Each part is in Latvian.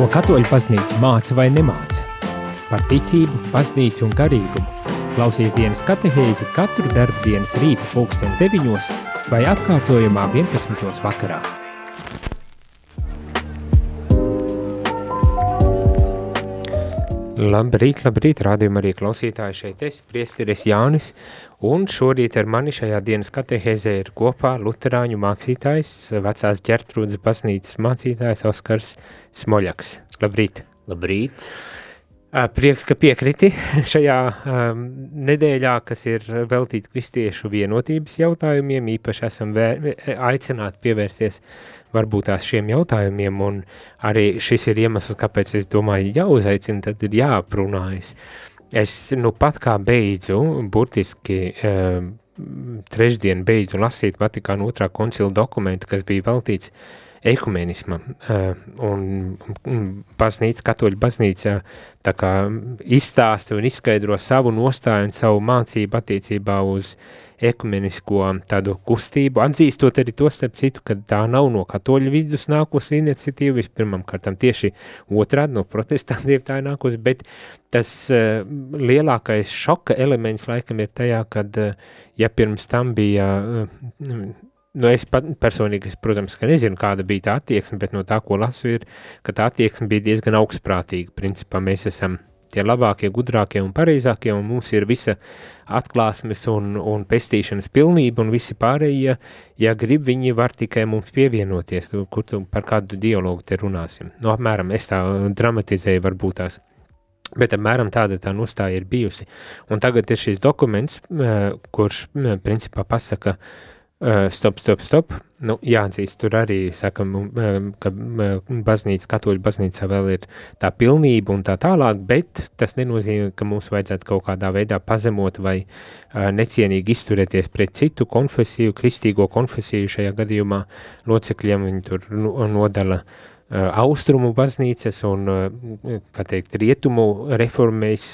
Ko katoļu baznīca māca vai nemāca? Par ticību, baznīcu un garīgumu. Klausies dienas katehēzi katru darbu dienas rīta pulksten 9 vai atkārtojumā 11. vakarā. Labrīt, labrīt, rādījumā arī klausītāji šeit es, priesteris Jānis, un šorīt ar mani šajā dienas katehēzē ir kopā luterāņu mācītājs, vecās ģertrūdas baznīcas mācītājs Oskars Smoļaks. Labrīt! Labrīt! Prieks, ka piekriti šajā um, nedēļā, kas ir veltīta kristiešu vienotības jautājumiem, īpaši esam vēr, aicināti pievērsties varbūt tās šiem jautājumiem, un arī šis ir iemesls, kāpēc es domāju, jāuzaicina, tad ir jāaprunājas. Es nu pat kā beidzu, burtiski um, trešdien beidzu lasīt Vatikāna otrā koncila dokumentu, kas bija veltīts ekumenisma uh, un, un baznīca, katoļu baznīca tā kā izstāsta un izskaidro savu nostāju un savu mācību attiecībā uz ekumenisko tādu kustību, atzīstot arī to starp citu, ka tā nav no katoļu vidus nākusi iniciatīva, vispirmam kārtam tieši otrādi no protestantiem tā ir nākusi, bet tas uh, lielākais šoka elements laikam ir tajā, kad, uh, ja pirms tam bija uh, Nu, es pat personīgi, es, protams, ka nezinu, kāda bija tā attieksme, bet no tā, ko lasu, ir, ka tā attieksme bija diezgan augstprātīga. Principā mēs esam tie labākie, gudrākie un pareizākie, un mums ir visa atklāsmes un, un pestīšanas pilnība, un visi pārējie, ja grib, viņi var tikai mums pievienoties, kur tu par kādu dialogu te runāsim. Nu, apmēram, es tā dramatizēju varbūt tās. Bet apmēram tāda tā nostāja ir bijusi. Un tagad ir šis dokuments, eh, kurš eh, principā pasaka, Uh, stop, stop, stop. Nu, jāatzīst, tur arī saka, ka baznīca, katoļu baznīcā vēl ir tā pilnība un tā tālāk, bet tas nenozīmē, ka mums vajadzētu kaut kādā veidā pazemot vai necienīgi izturēties pret citu konfesiju, kristīgo konfesiju šajā gadījumā locekļiem, viņi tur nodala uh, Eh, austrumu baznīcas un, kā teikt, rietumu reformēs,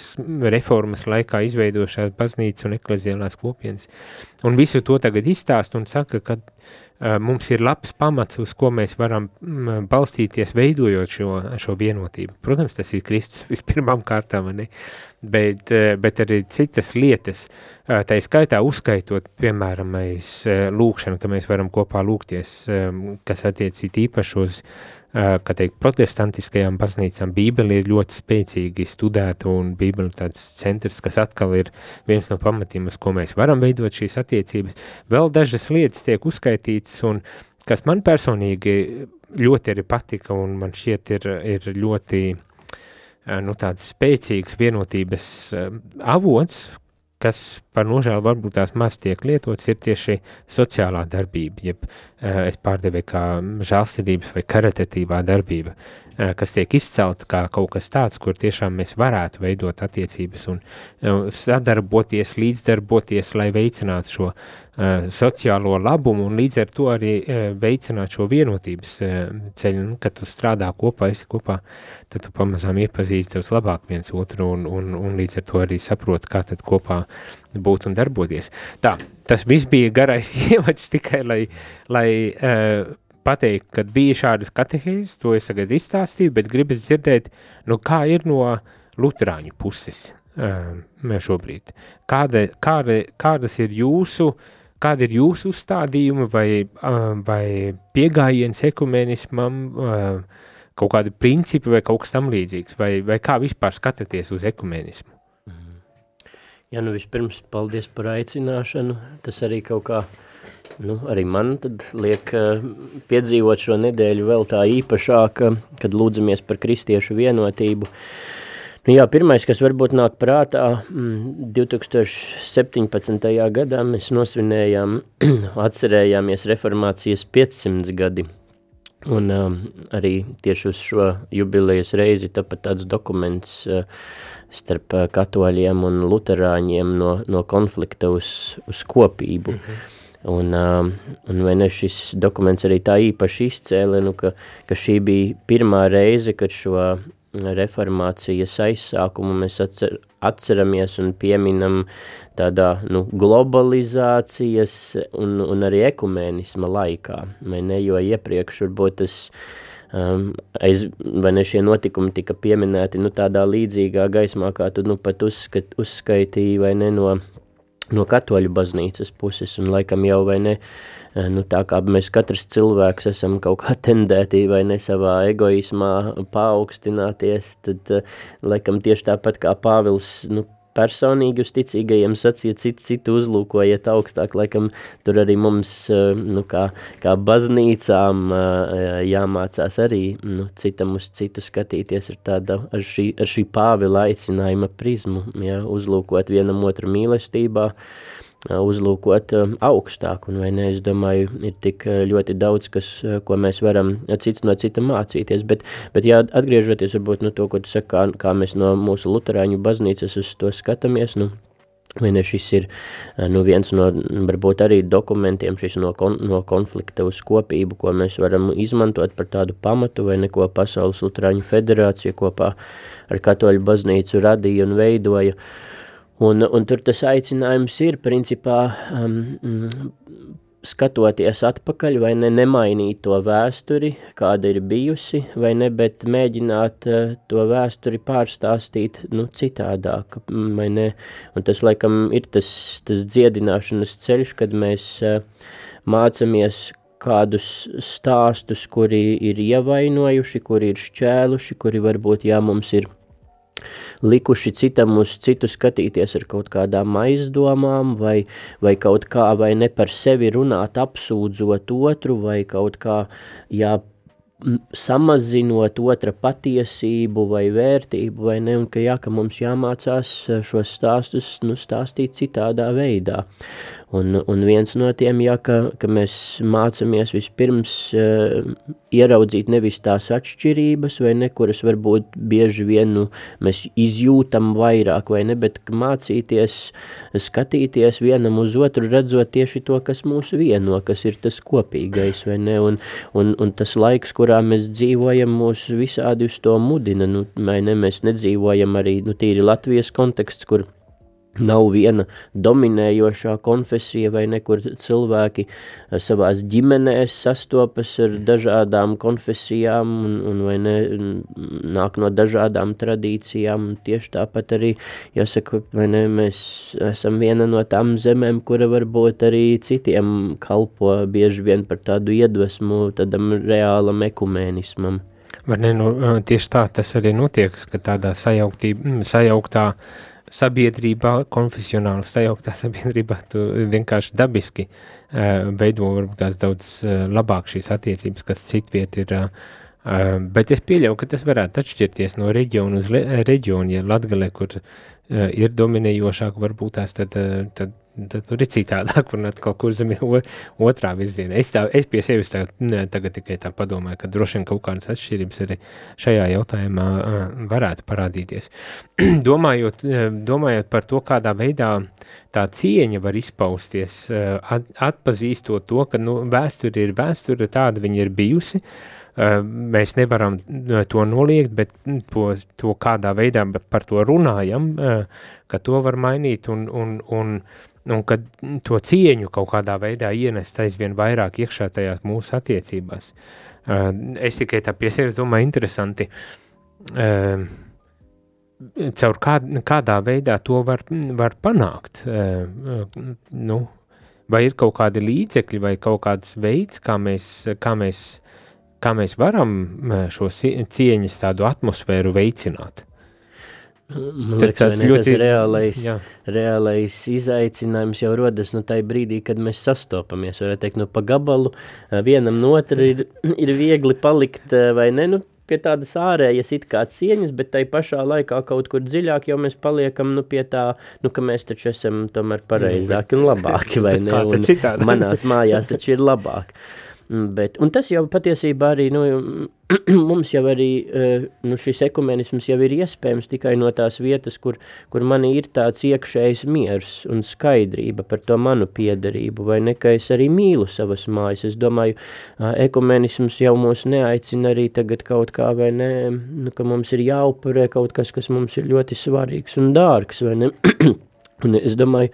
reformas laikā izveidošās baznīcas un ekleziālās kopienas. Un visu to tagad izstāst un saka, ka uh, mums ir labs pamats, uz ko mēs varam mm, balstīties, veidojot šo, šo vienotību. Protams, tas ir Kristus vispirmām kārtām, ne? Bet, uh, bet arī citas lietas, uh, tā skaitā uzskaitot, piemēram, lūkšanu, ka mēs varam kopā lūgties, um, kas attiecīt īpaši uz kā teikt, protestantiskajām baznīcām Bībeli ir ļoti spēcīgi studēta un Bībeli tāds centrs, kas atkal ir viens no pamatiem, uz ko mēs varam veidot šīs attiecības. Vēl dažas lietas tiek uzskaitītas un kas man personīgi ļoti arī patika un man šķiet ir, ir ļoti nu, tāds spēcīgs vienotības avots, kas par nožēlu varbūt tās maz tiek lietots, ir tieši sociālā darbība, jeb uh, es pārdevēju kā žālsirdības vai karitatīvā darbība, kas tiek izcelta kā kaut kas tāds, kur tiešām mēs varētu veidot attiecības un uh, sadarboties, līdzdarboties, lai veicinātu šo uh, sociālo labumu un līdz ar to arī veicināt šo vienotības ceļu, un, kad tu strādā kopā, esi kopā, tad tu pamazām iepazīsti daudz labāk viens otru un, un, un līdz ar to arī saproti, kā tad kopā būt un darboties. Tā, tas viss bija garais ievads tikai, lai, lai uh, pateikt, kad bija šādas katehēzes, to es tagad izstāstīju, bet gribas dzirdēt, nu kā ir no luterāņu puses uh, šobrīd. Kāda, kāda, kādas ir jūsu, kāda ir jūsu uzstādījumi vai, uh, vai piegājiens ekumenismam, uh, kaut kādi principi vai kaut kas tam līdzīgs, vai, vai kā vispār skatāties uz ekumenismu? Ja nu vispirms paldies par aicināšanu, tas arī kaut kā, nu arī man liek uh, piedzīvot šo nedēļu vēl tā īpašāk, kad lūdzamies par kristiešu vienotību. Nu jā, pirmais, kas varbūt nāk prātā, 2017. gadā mēs nosvinējām, atcerējāmies reformācijas 500 gadi, un um, arī tieši uz šo jubilejas reizi tāpat tāds dokuments uh, starp eh, katoļiem un luterāņiem no, no konflikta uz, uz kopību. Mm -hmm. Un, um, un vai ne šis dokuments arī tā īpaši izcēla, nu, ka, ka šī bija pirmā reize, kad šo reformācijas aizsākumu mēs atcer, atceramies un pieminam tādā nu, globalizācijas un, un arī ekumēnisma laikā. Vai ne, jo iepriekš varbūt tas um, aiz, vai ne šie notikumi tika pieminēti, nu, tādā līdzīgā gaismā, kā tu, nu, pat uzskat, uzskaitīji, vai ne, no, no katoļu baznīcas puses, un laikam jau, vai ne, nu, tā kā mēs katrs cilvēks esam kaut kā tendēti vai ne savā egoismā paaugstināties, tad laikam tieši tāpat kā Pāvils, nu, personīgi uz ticīgajiem sacīja, citu, citu uzlūkojiet augstāk, laikam tur arī mums, eh, nu, kā, kā baznīcām eh, jāmācās arī, nu, citam uz citu skatīties ar tāda, ar šī, ar šī pāvila aicinājuma prizmu, ja, uzlūkot vienam otru mīlestībā, uh, uzlūkot augstāk, un ne, es domāju, ir tik ļoti daudz, kas, ko mēs varam cits no cita mācīties, bet, bet jā, atgriežoties varbūt no to, ko tu saki, kā, kā mēs no mūsu luterāņu baznīcas uz to skatāmies, nu, vai ne, šis ir nu, viens no, varbūt arī dokumentiem, šis no, kon, no konflikta uz kopību, ko mēs varam izmantot par tādu pamatu, vai neko Pasaules luterāņu federācija kopā ar katoļu baznīcu radīja un veidoja, uh, Un, un tur tas aicinājums ir, principā, um, mm, skatoties atpakaļ, vai ne nemainīt to vēsturi, kāda ir bijusi, vai ne, bet mēģināt uh, to vēsturi pārstāstīt nu, citādāk, vai ne. Un tas, laikam, ir tas, tas dziedināšanas ceļš, kad mēs uh, mācamies kādus stāstus, kuri ir ievainojuši, kuri ir šķēluši, kuri varbūt, jā, mums ir likuši citam uz citu skatīties ar kaut kādām aizdomām, vai, vai kaut kā, vai ne par sevi runāt, apsūdzot otru, vai kaut kā, jā, samazinot otra patiesību vai vērtību, vai ne, un ka jā, ka mums jāmācās šos stāstus, nu, stāstīt citādā veidā. Un, un viens no tiem, ja, ka, ka mēs mācāmies vispirms uh, ieraudzīt nevis tās atšķirības, vai ne, kuras varbūt bieži vien nu, mēs izjūtam vairāk, vai ne, bet mācīties, skatīties vienam uz otru, redzot tieši to, kas mūs vieno, kas ir tas kopīgais, vai ne, un, un, un tas laiks, kurā mēs dzīvojam, mūs visādi uz to mudina, nu, vai ne, mēs nedzīvojam arī, nu, tīri Latvijas konteksts, kur Nav viena dominējošā konfesija, vai nekur cilvēki eh, savās ģimenēs sastopas ar dažādām konfesijām, un, un vai ne, nāk no dažādām tradīcijām. Tieši tāpat arī, jāsaka, ne, mēs esam viena no tām zemēm, kura varbūt arī citiem kalpo bieži vien par tādu iedvesmu, tādam reālam ekumēnismam. Var ne, nu, tieši tā tas arī notiek, ka tādā sajauktā sabiedrībā, konfesionāli sajauktā sabiedrībā, tu vienkārši dabiski uh, veido varbūt tās daudz uh, labāk šīs attiecības, kas citviet ir, uh, bet es pieļauju, ka tas varētu atšķirties no reģiona uz reģionu, ja Latgalē, kur ir dominējošāk varbūt tās, tad, tad tad tur ir citādāk, un atkal kur zem otrā virzienā. Es, tā, es pie sevis tā, ne, tagad tikai tā padomāju, ka droši vien kaut kādas atšķirības arī šajā jautājumā varētu parādīties. domājot, domājot par to, kādā veidā tā cieņa var izpausties, at, atpazīstot to, ka nu, vēsture ir vēsture, tāda viņa ir bijusi, mēs nevaram to noliegt, bet to, to kādā veidā par to runājam, ka to var mainīt un, un, un un kad to cieņu kaut kādā veidā ienest aizvien vairāk iekšā tajās mūsu attiecībās. Uh, es tikai tā pie sevis domāju interesanti, uh, caur kā, kādā veidā to var, var panākt, uh, nu, vai ir kaut kādi līdzekļi vai kaut kāds veids, kā mēs, kā mēs, kā mēs varam šo cieņas tādu atmosfēru veicināt. Man liekas, tas ļoti... tas reālais, jā. reālais izaicinājums jau rodas no tai brīdī, kad mēs sastopamies. Varētu teikt, nu pa gabalu vienam no otra ir, ir viegli palikt, vai ne, nu pie tādas ārējas it kā cieņas, bet tai pašā laikā kaut kur dziļāk jau mēs paliekam, nu pie tā, nu ka mēs taču esam tomēr pareizāki un labāki, vai ne, un manās mājās taču ir labāk. Mm, bet, un tas jau patiesībā arī, nu, mums jau arī eh, nu, šis ekumenisms jau ir iespējams tikai no tās vietas, kur, kur man ir tāds iekšējs miers un skaidrība par to manu piederību, vai ne, ka es arī mīlu savas mājas. Es domāju, ekumenisms jau mūs neaicina arī tagad kaut kā, vai ne, nu, ka mums ir jāupurē kaut kas, kas mums ir ļoti svarīgs un dārgs, vai ne. un es domāju,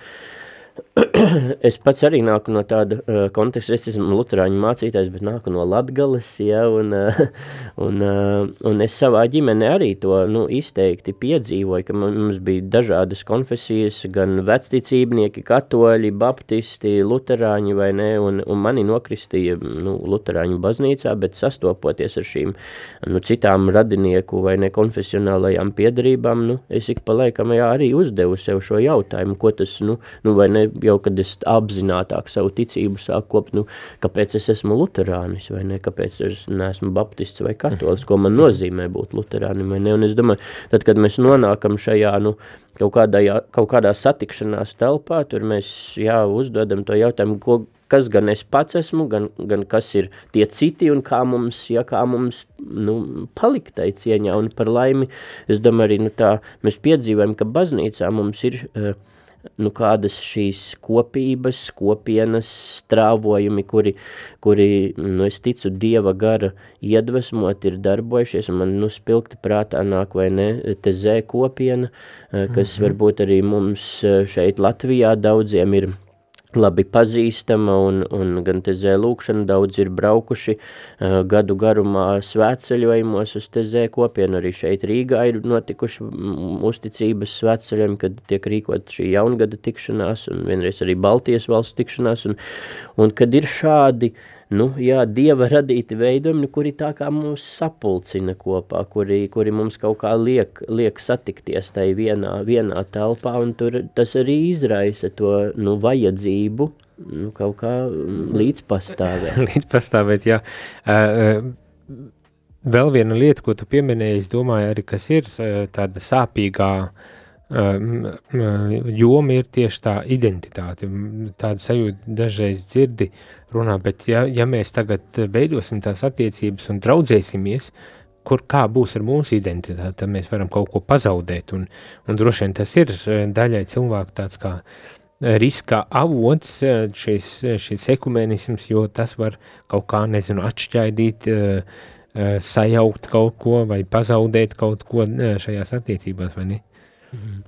es pats arī nāku no tāda uh, konteksta, es esmu luterāņu mācītājs, bet nāku no Latgales, ja, un, uh, un, uh, un es savā ģimenē arī to nu, izteikti piedzīvoju, ka mums bija dažādas konfesijas, gan vecticībnieki, katoļi, baptisti, luterāņi vai ne, un, un mani nokristīja nu, luterāņu baznīcā, bet sastopoties ar šīm nu, citām radinieku vai ne konfesionālajām piedarībām, nu, es ik pa laikam jā, arī uzdevu sev šo jautājumu, ko tas, nu, nu vai ne, jau kad es apzinātāk savu ticību sāku kopt, nu, kāpēc es esmu luterānis, vai ne, kāpēc es neesmu baptists vai katolis, ko man nozīmē būt luterānim, vai ne, un es domāju, tad, kad mēs nonākam šajā, nu, kaut kādā, kaut kādā satikšanās telpā, tur mēs, jā, uzdodam to jautājumu, ko, kas gan es pats esmu, gan, gan kas ir tie citi un kā mums, ja kā mums nu, palikt tai cieņā. Un par laimi, es domāju, arī nu, tā, mēs piedzīvojam, ka baznīcā mums ir uh, nu, kādas šīs kopības, kopienas strāvojumi, kuri, kuri nu, es ticu, Dieva gara iedvesmot ir darbojušies, man nu, spilgti prātā nāk vai ne, te zē kopiena, kas mm -hmm. varbūt arī mums šeit Latvijā daudziem ir labi pazīstama un, un gan tezē lūkšana daudz ir braukuši uh, gadu garumā svētceļojumos uz tezē kopienu, arī šeit Rīgā ir notikuši uzticības svētceļojumi, kad tiek rīkot šī jaungada tikšanās un vienreiz arī Baltijas valsts tikšanās un, un kad ir šādi uh, nu, jā, dieva radīti veidojumi, kuri tā kā mūs sapulcina kopā, kuri, kuri mums kaut kā liek, liek satikties tai vienā, vienā telpā, un tur tas arī izraisa to nu, vajadzību nu, kaut kā līdzpastāvēt. līdzpastāvēt, jā. Uh, vēl viena lieta, ko tu pieminēji, es domāju arī, kas ir tāda sāpīgā uh, joma ir tieši tā identitāte. Tāda sajūta dažreiz dzirdi runā, bet ja, ja mēs tagad veidosim tās attiecības un draudzēsimies, kur kā būs ar mūsu identitāti, tad mēs varam kaut ko pazaudēt, un, un droši vien tas ir daļai cilvēku tāds kā riska avots šis, šis ekumenisms, jo tas var kaut kā, nezinu, atšķaidīt, sajaukt kaut ko vai pazaudēt kaut ko šajās attiecībās, vai ne?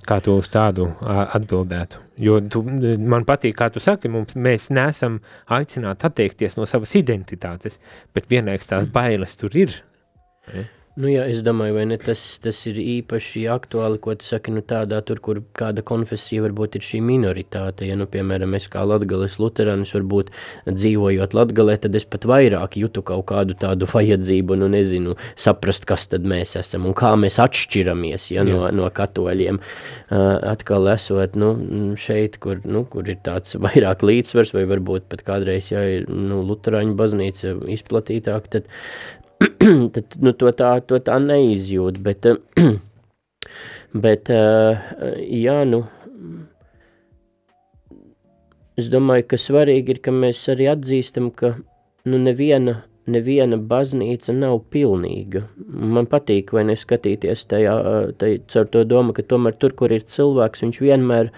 Kā tu uz tādu atbildētu? Jo tu, man patīk, kā tu saki, mums, mēs neesam aicināti atteikties no savas identitātes, bet vienlaiks tās bailes tur ir. Ne? Nu jā, es domāju, vai ne, tas, tas ir īpaši aktuāli, ko tu saki, nu tādā tur, kur kāda konfesija varbūt ir šī minoritāte, ja, nu, piemēram, es kā latgales luterānis varbūt dzīvojot latgalē, tad es pat vairāk jutu kaut kādu tādu vajadzību, nu, nezinu, saprast, kas tad mēs esam un kā mēs atšķiramies, ja, no, no katoļiem. Uh, atkal esot, nu, šeit, kur, nu, kur ir tāds vairāk līdzsvars, vai varbūt pat kādreiz, ja ir, nu, luterāņu baznīca izplatītāk, tad tad nu, to, tā, to tā neizjūt. Bet, bet jā, nu, es domāju, ka svarīgi ir, ka mēs arī atzīstam, ka nu, neviena, neviena baznīca nav pilnīga. Man patīk, vai neskatīties tajā, tajā, caur to domu, ka tomēr tur, kur ir cilvēks, viņš vienmēr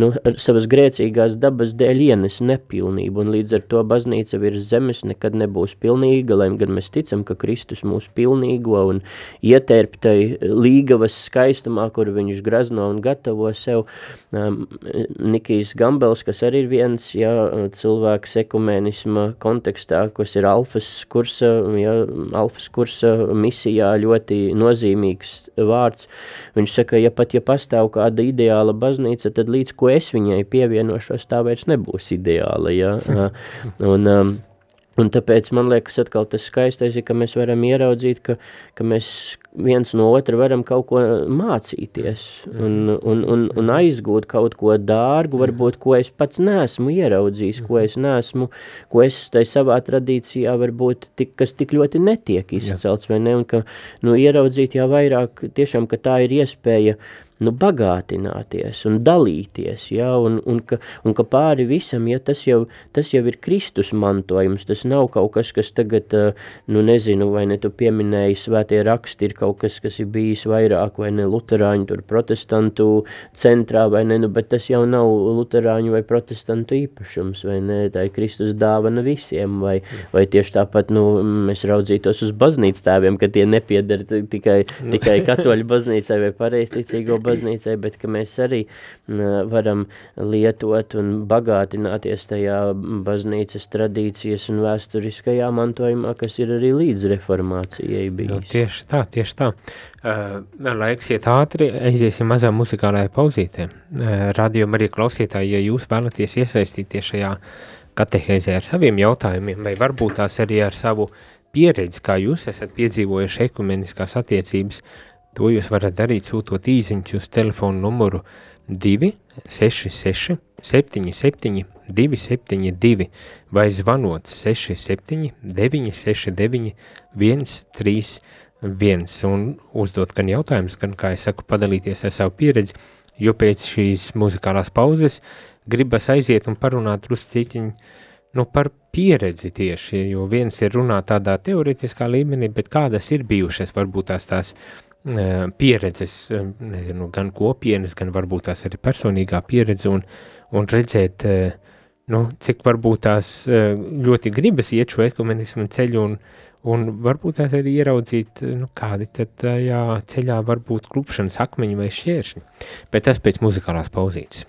nu, ar savas grēcīgās dabas dēļ ienes nepilnību, un līdz ar to baznīca virs zemes nekad nebūs pilnīga, lai gan mēs ticam, ka Kristus mūs pilnīgo un ietērptai līgavas skaistumā, kur viņš grazno un gatavo sev. Um, Nikijs Gambels, kas arī ir viens ja, cilvēks ekumēnisma kontekstā, kas ir alfas kursa, ja, alfas kursa misijā ļoti nozīmīgs vārds, viņš saka, ja pat ja pastāv kāda ideāla baznīca, tad līdz ko es viņai pievienošos, tā vairs nebūs ideāla. Ja? un, um, un tāpēc man liekas, tas skaistais ir, ka mēs varam ieraudzīt, ka, ka mēs viens no otra varam kaut ko mācīties un, un, un, un aizgūt kaut ko dārgu, varbūt, ko es pats neesmu ieraudzījis, ko es neesmu, ko es tai savā tradīcijā varbūt, tik, kas tik ļoti netiek izcelts, vai ne, un ka, nu, ieraudzīt jau vairāk, tiešām, ka tā ir iespēja nu, bagātināties un dalīties, ja, un, un, ka, un ka pāri visam, ja tas jau, tas jau ir Kristus mantojums, tas nav kaut kas, kas tagad, nu nezinu, vai ne tu pieminēji svētie raksti, ir kaut kas, kas ir bijis vairāk, vai ne luterāņu tur protestantu centrā, vai ne, nu, bet tas jau nav luterāņu vai protestantu īpašums, vai ne, tā ir Kristus dāvana visiem, vai, vai tieši tāpat, nu, mēs raudzītos uz baznīcas tēviem, ka tie nepiedara tikai, tikai katoļu baznīcai vai pareisticīgo baznīcai, bet ka mēs arī varam lietot un bagātināties tajā baznīcas tradīcijas un vēsturiskajā mantojumā, kas ir arī līdz reformācijai bijis. Nu, tieši tā, tieši tā. Uh, laiks iet ātri, aiziesim mazā muzikālajā pauzītē. Uh, radio arī klausītāji, ja jūs vēlaties iesaistīties šajā katehēzē ar saviem jautājumiem, vai varbūt tās arī ar savu pieredzi, kā jūs esat piedzīvojuši ekumeniskās attiecības, to jūs varat darīt sūtot īziņus uz telefonu numuru 266 77 272 vai zvanot 67 969 131 viens un uzdot gan jautājumus, gan, kā es saku, padalīties ar savu pieredzi, jo pēc šīs muzikālās pauzes gribas aiziet un parunāt drusciņiņu nu, par pieredzi tieši, jo viens ir runāt tādā teoretiskā līmenī, bet kādas ir bijušas varbūt tās tās uh, pieredzes, nezinu, gan kopienas, gan varbūt tās arī personīgā pieredze un, un redzēt, uh, nu, cik varbūt tās ļoti gribas iet šo ekumenismu ceļu un, Un varbūt tās arī ieraudzīt, nu, kādi tad tajā ceļā var būt klupšanas akmeņi vai šķēršļi. Bet tas pēc muzikālās pauzītes.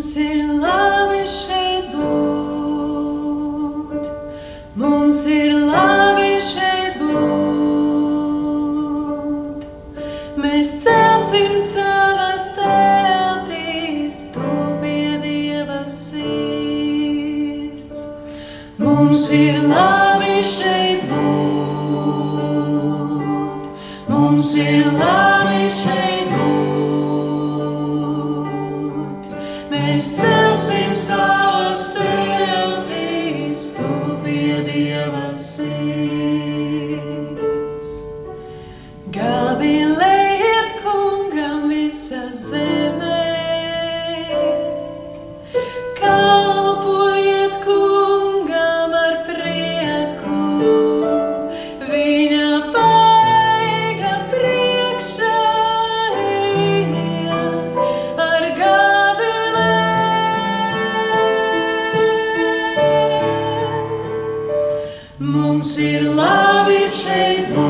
Mums ir labi us.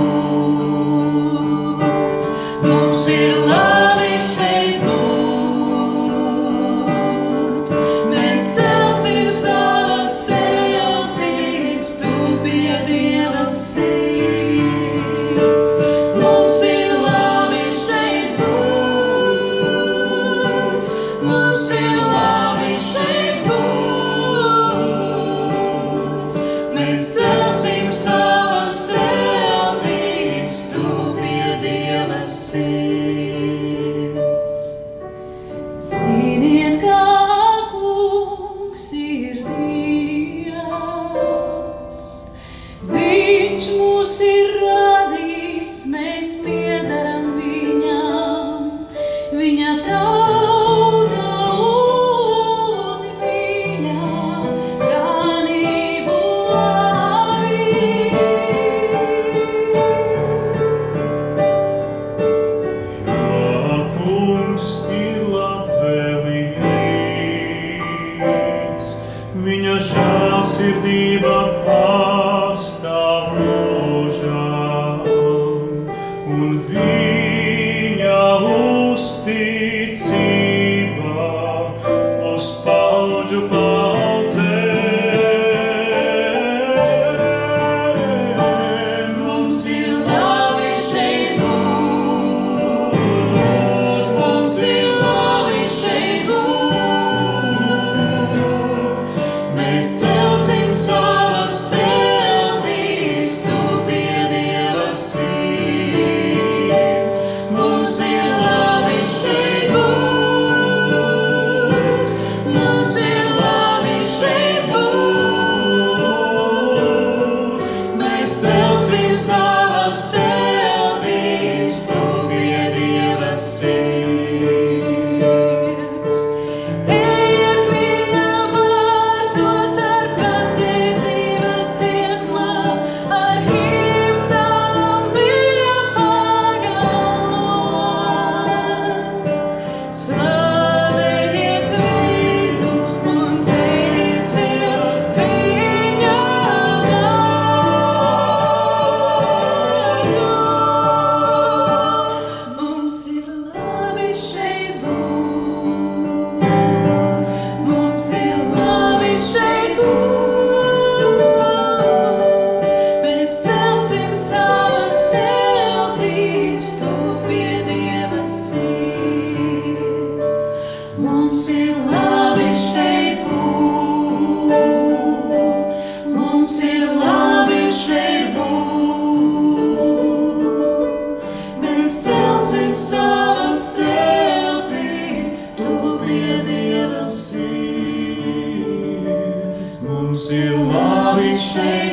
shame.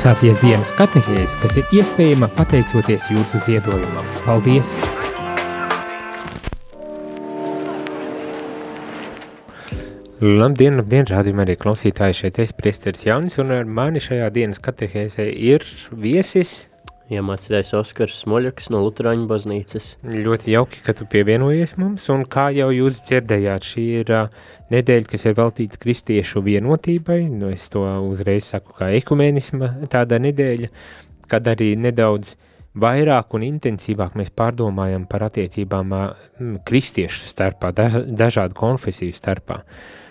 Klausāties dienas katehēs, kas ir iespējama pateicoties jūsu ziedojumam. Paldies! Labdien, labdien, rādījumā arī klausītāji šeit es priesteris Jānis, un ar mani šajā dienas katehēzē ir viesis. Iemācītais Oskars Smoļaks no Lutraņu baznīcas. Ļoti jauki, ka tu pievienojies mums, un kā jau jūs dzirdējāt, šī ir uh, nedēļa, kas ir veltīta kristiešu vienotībai, nu es to uzreiz saku kā ekumenisma tāda nedēļa, kad arī nedaudz vairāk un intensīvāk mēs pārdomājam par attiecībām uh, kristiešu starpā, daž, dažādu konfesiju starpā.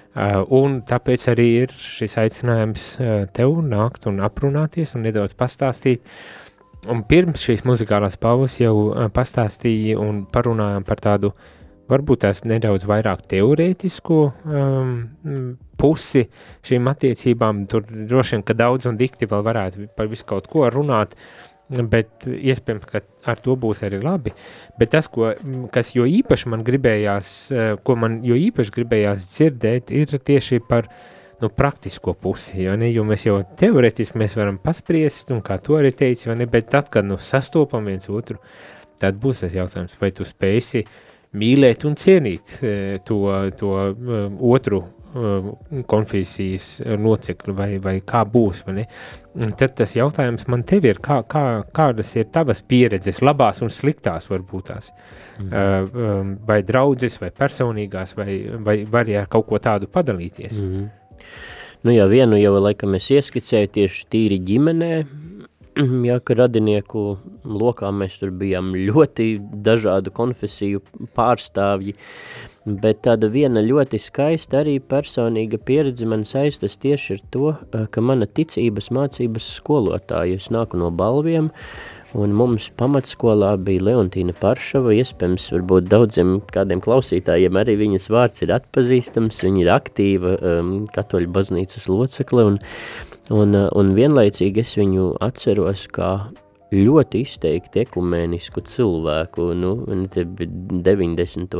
Uh, un tāpēc arī ir šis aicinājums uh, tev nākt un aprunāties un nedaudz pastāstīt, Un pirms šīs muzikālās pauzes jau uh, pastāstīja un parunājām par tādu varbūt tās nedaudz vairāk teorētisku um, mm, pusi šīm attiecībām. Tur droši vien, ka daudz un dikti vēl varētu par visu kaut ko runāt, bet iespējams, ka ar to būs arī labi. Bet tas, ko, mm, kas jo īpaši man gribējās, uh, ko man jo īpaši gribējās dzirdēt, ir tieši par nu, praktisko pusi, jo, ne, jo mēs jau teoretiski mēs varam paspriest, un kā to arī teici, vai ne, bet tad, kad nu sastopam viens otru, tad būs tas jautājums, vai tu spēsi mīlēt un cienīt eh, to, to um, otru um, konfesijas locekli, vai, vai kā būs, vai ne? Tad tas jautājums man tev ir, kā, kā, kādas ir tavas pieredzes, labās un sliktās varbūt tās, mm. uh, um, vai draudzes, vai personīgās, vai, vai vari ar kaut ko tādu padalīties? Mm. Nu jā, vienu jau laikam es ieskicēju tieši tīri ģimenē, jā, ka radinieku lokā mēs tur bijām ļoti dažādu konfesiju pārstāvji, bet tāda viena ļoti skaista arī personīga pieredze man saistas tieši ar to, ka mana ticības mācības skolotāja, es nāku no balviem, Un mums pamatskolā bija Leontīna Paršava, iespējams, varbūt daudziem kādiem klausītājiem arī viņas vārds ir atpazīstams, viņa ir aktīva um, katoļu baznīcas locekle, un, un, uh, un vienlaicīgi es viņu atceros kā ļoti izteikti ekumēnisku cilvēku, nu, te bija 90.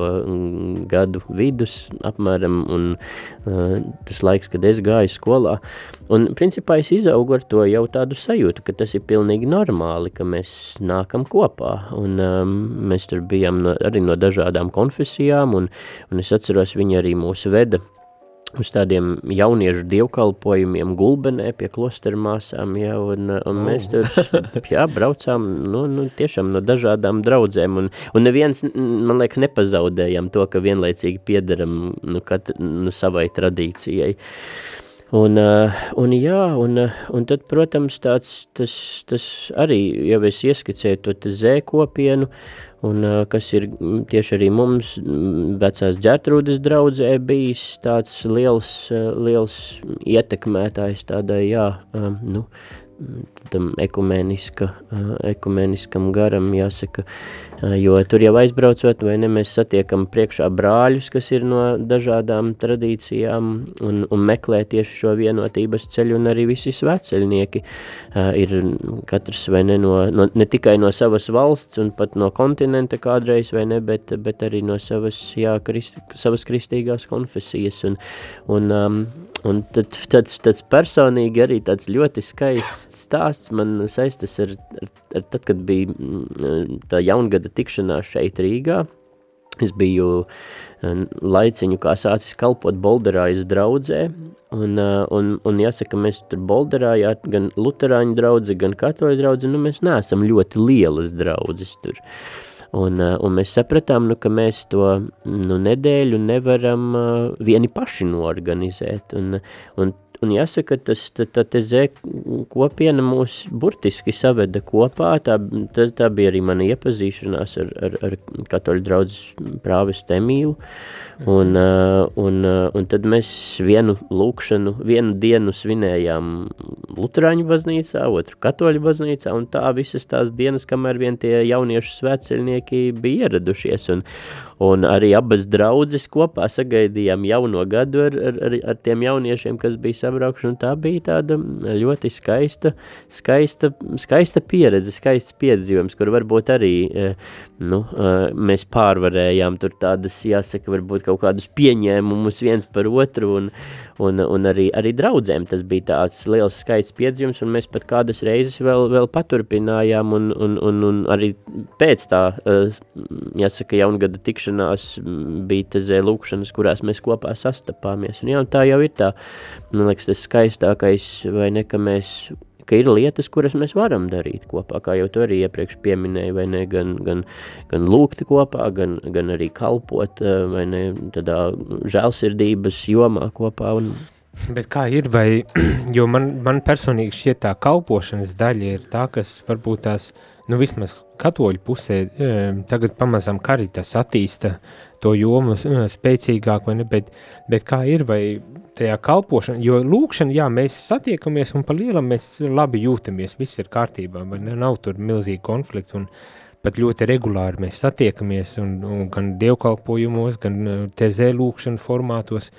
gadu vidus apmēram, un uh, tas laiks, kad es gāju skolā, un principā es izaugu ar to jau tādu sajūtu, ka tas ir pilnīgi normāli, ka mēs nākam kopā, un um, mēs tur bijām no, arī no dažādām konfesijām, un, un es atceros, viņi arī mūs veda uz tādiem jauniešu dievkalpojumiem gulbenē pie klostermāsām, ja, un, un mēs tur, jā, braucām, nu, nu, tiešām no dažādām draudzēm, un, un neviens, man liekas, nepazaudējam to, ka vienlaicīgi piedaram, nu, kat, nu, savai tradīcijai. Un, un jā, un, un tad, protams, tāds, tas, tas arī, jau es ieskicēju to te zē kopienu, un kas ir tieši arī mums vecās ģertrūdes draudzē bijis tāds liels, liels ietekmētājs tādai, jā, nu, tam ekumeniska, ekumeniskam garam, jāsaka, jo tur jau aizbraucot, vai ne, mēs satiekam priekšā brāļus, kas ir no dažādām tradīcijām un, un meklē tieši šo vienotības ceļu, un arī visi sveceļnieki ir katrs, vai ne, no, no, ne tikai no savas valsts un pat no kontinenta kādreiz, vai ne, bet, bet arī no savas, jā, krist, savas kristīgās konfesijas, un, un, um, un tad, tāds, tāds personīgi arī tāds ļoti skaists stāsts man saistas ar, ar tad, kad bija mm, tā jaungada tikšanās šeit Rīgā. Es biju laiciņu kā sācis kalpot Bolderājas draudzē, un, un, un jāsaka, mēs tur Bolderājā gan luterāņu draudze, gan katoļu draudze, nu mēs neesam ļoti lielas draudzes tur. Un, un mēs sapratām, nu, ka mēs to nu, nedēļu nevaram vieni paši norganizēt. Un, un, un jāsaka, tas tā, tā tezē kopiena mūs burtiski saveda kopā, tā, tā, tā bija arī mana iepazīšanās ar, ar, ar katoļu draudzes prāvestu Emīlu, un, uh, un, uh, un tad mēs vienu lūkšanu, vienu dienu svinējām Luterāņu baznīcā, otru katoļu baznīcā, un tā visas tās dienas, kamēr vien tie jauniešu svētceļnieki bija ieradušies, un, un arī abas draudzes kopā sagaidījām jauno gadu ar, ar, ar, ar tiem jauniešiem, kas bija sabraukši, un tā bija tāda ļoti skaista, skaista, skaista pieredze, skaists piedzīvojums, kur varbūt arī nu, mēs pārvarējām tur tādas, jāsaka, varbūt kaut kādus pieņēmumus viens par otru, un, un, un arī, arī draudzēm tas bija tāds liels skaists piedzīvums, un mēs pat kādas reizes vēl, vēl paturpinājām, un, un, un, un arī pēc tā, jāsaka, jaungada tikšanās bija tezē lūkšanas, kurās mēs kopā sastapāmies, un jā, un tā jau ir tā, man liekas, tas skaistākais, vai ne, ka mēs ka ir lietas, kuras mēs varam darīt kopā, kā jau tu arī iepriekš pieminēji, vai ne, gan, gan, gan lūgt kopā, gan, gan arī kalpot, eh, vai ne, tādā žēlsirdības jomā kopā. Un... Bet kā ir, vai, jo man, man personīgi šķiet tā kalpošanas daļa ir tā, kas varbūt tās, nu vismaz katoļu pusē, eh, tagad pamazam karitas attīsta to jomu spēcīgāk, vai ne, bet, bet kā ir, vai tajā kalpošanā, jo lūkšana, jā, mēs satiekamies un pa lielam mēs labi jūtamies, viss ir kārtībā, vai ne, nav tur milzīgi konflikti un pat ļoti regulāri mēs satiekamies un, un gan dievkalpojumos, gan tezē lūkšana formātos,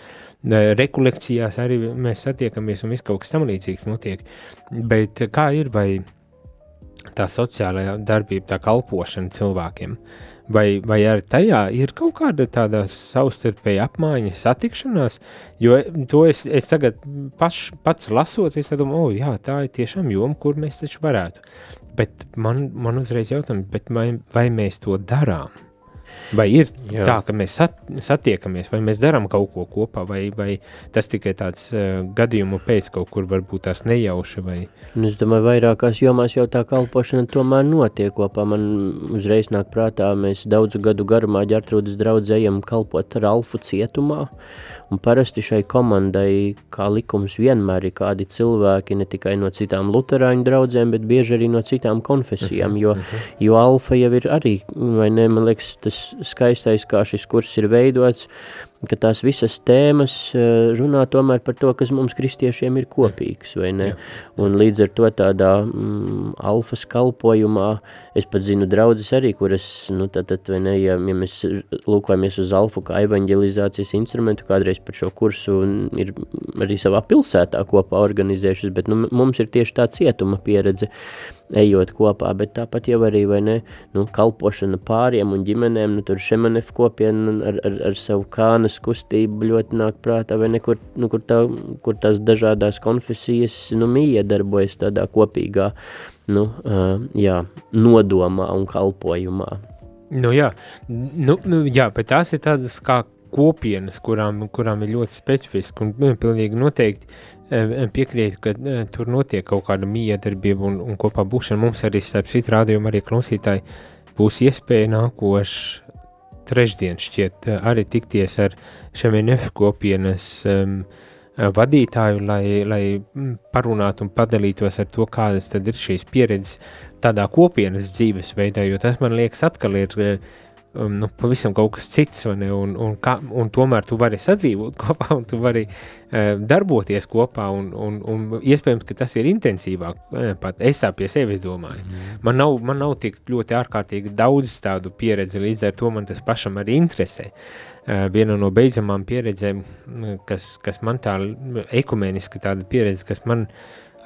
rekolekcijās arī mēs satiekamies un viss kaut kas tam līdzīgs notiek, bet kā ir, vai tā sociālajā darbība, tā kalpošana cilvēkiem, Vai, vai arī tajā ir kaut kāda tāda savstarpēja apmaiņa, satikšanās? Jo to es, es tagad paš, pats lasot, es domāju, oh, jā, tā ir tiešām joma, kur mēs taču varētu. Bet man, man uzreiz jautājums, vai, vai mēs to darām? Vai ir Jā. tā, ka mēs sat, satiekamies, vai mēs darām kaut ko kopā, vai, vai tas tikai tāds uh, gadījumu pēc kaut kur varbūt tās nejauši? Vai... Un es domāju, vairākās jomās jau tā kalpošana tomēr notiek kopā. Man uzreiz nāk prātā, mēs daudzu gadu garumā ģertrūdas draudzējam kalpot Ralfu cietumā, Un parasti šai komandai, kā likums, vienmēr ir kādi cilvēki ne tikai no citām luterāņu draudzēm, bet bieži arī no citām konfesijām, jo, jo alfa jau ir arī, vai ne, man liekas, tas skaistais, kā šis kurs ir veidots, ka tās visas tēmas eh, runā tomēr par to, kas mums kristiešiem ir kopīgs, vai ne? Jā. Un līdz ar to tādā mm, alfas kalpojumā, es pat zinu draudzes arī, kuras, nu, tad, tad vai ne, ja, ja mēs lūkojamies uz alfu kā evanģelizācijas instrumentu, kādreiz par šo kursu ir arī savā pilsētā kopā organizējušas, bet nu, mums ir tieši tā cietuma pieredze, ejot kopā, bet tāpat jau arī, ne, nu, kalpošana pāriem un ģimenēm, nu, tur šemanef kopiena ar, ar, ar savu kānas kustību ļoti nāk prātā, vai ne, kur, nu, kur, tā, kur tās dažādās konfesijas, nu, miedarbojas tādā kopīgā, nu, uh, jā, nodomā un kalpojumā. Nu jā, nu, nu, jā, bet tās ir tādas kā kopienas, kurām, kurām ir ļoti specifiski un nu, pilnīgi noteikti piekrītu, ka tur notiek kaut kāda miedarbība un, un kopā būšana. Mums arī, starp citu rādījumu, arī klausītāji būs iespēja nākošu trešdien šķiet arī tikties ar šemenef kopienas um, vadītāju, lai, lai parunātu un padalītos ar to, kādas tad ir šīs pieredzes tādā kopienas dzīvesveidā, jo tas man liekas atkal ir um, nu, pavisam kaut kas cits, ne, un, un, kā, un tomēr tu vari sadzīvot kopā, un tu vari uh, darboties kopā, un, un, un iespējams, ka tas ir intensīvāk, uh, pat es tā pie sevis domāju. Mm. Man, nav, man nav tik ļoti ārkārtīgi daudz tādu pieredzi, līdz ar to man tas pašam arī interesē. Uh, viena no beidzamām pieredzēm, kas, kas man tā ekumeniski tāda pieredze, kas man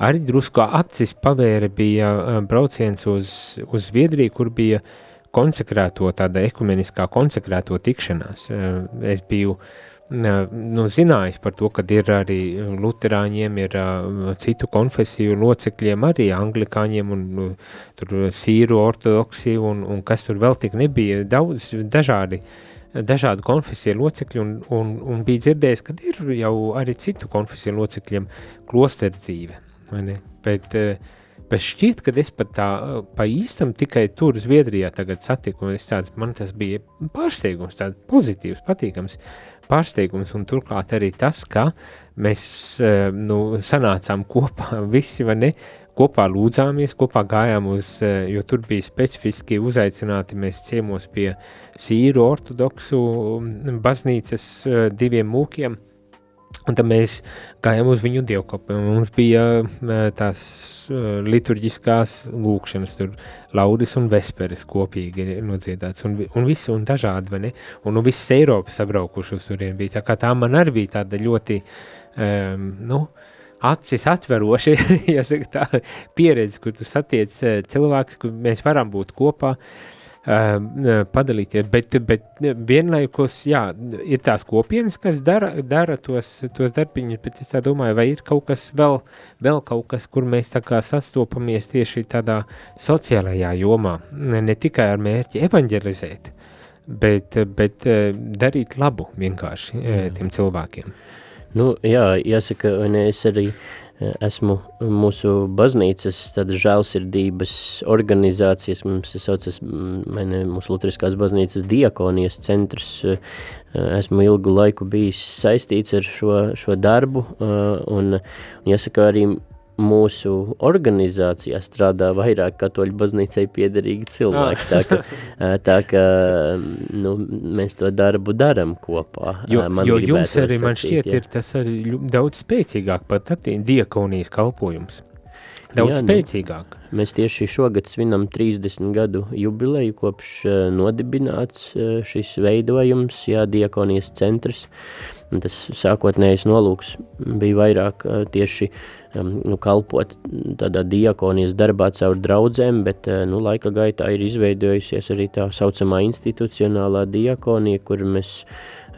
arī drusku acis pavēra, bija brauciens uz, uz Zviedriju, kur bija uh, konsekrēto, tāda ekumeniskā konsekrēto tikšanās. Eh, es biju eh, nu, zinājis par to, ka ir arī luterāņiem, ir uh, citu konfesiju locekļiem, arī anglikāņiem un uh, tur sīru ortodoksi un, un kas tur vēl tik nebija, daudz dažādi, dažādu konfesiju locekļi un, un, un bija dzirdējis, ka ir jau arī citu konfesiju locekļiem klosteru dzīve? Bet uh, Bet šķiet, ka es pat tā pa īstam tikai tur, Zviedrijā, tagad satiku, tāds, man tas bija pārsteigums, tāds pozitīvs, patīkams. pārsteigums, un turklāt arī tas, ka mēs nu, sanācām kopā visi, vai ne, kopā lūdzāmies, kopā gājām uz, jo tur bija specifiski uzaicināti mēs ciemos pie sīru ortodoksu baznīcas diviem mūkiem, Un tad mēs gājām uz viņu dievkopu. Mums bija tās liturģiskās lūkšanas, tur laudis un vesperes kopīgi nodziedāts, un, un visi un dažādi, vai ne? Un nu, visas Eiropas sabraukuši uz turien bija. Tā kā tā man arī bija tāda ļoti, um, nu, acis atveroša, ja saka tā, pieredze, kur tu satiec cilvēkus, kur mēs varam būt kopā, uh, padalīties, bet, bet vienlaikus, jā, ir tās kopienas, kas dara, dara tos, tos darbiņus, bet es domāju, vai ir kaut kas vēl, vēl kaut kas, kur mēs tā kā sastopamies tieši tādā sociālajā jomā, ne tikai ar mērķi evanģelizēt, bet, bet darīt labu vienkārši tiem cilvēkiem. Nu, jā, jāsaka, un es arī uh, esmu mūsu baznīcas žēlsirdības organizācijas, mums saucas, mani, mūsu Lutriskās baznīcas diakonijas centrs, esmu ilgu laiku bijis saistīts ar šo, šo darbu, un, un jāsaka arī mūsu organizācijā strādā vairāk katoļu baznīcai piederīgi cilvēki, tā ka, tā ka nu, mēs to darbu daram kopā. Jo, man jo jums arī, man šķiet, jā. ir tas arī daudz spēcīgāk pat attīn diakonijas kalpojums. Daudz Jā, nu, spēcīgāk. Nu, mēs tieši šogad svinam 30 gadu jubileju, kopš uh, nodibināts uh, šis veidojums, jā, diakonijas centrs. Un tas sākotnējais nolūks bija vairāk uh, tieši um, nu, kalpot tādā diakonijas darbā caur draudzēm, bet uh, nu, laika gaitā ir izveidojusies arī tā saucamā institucionālā diakonija, kur mēs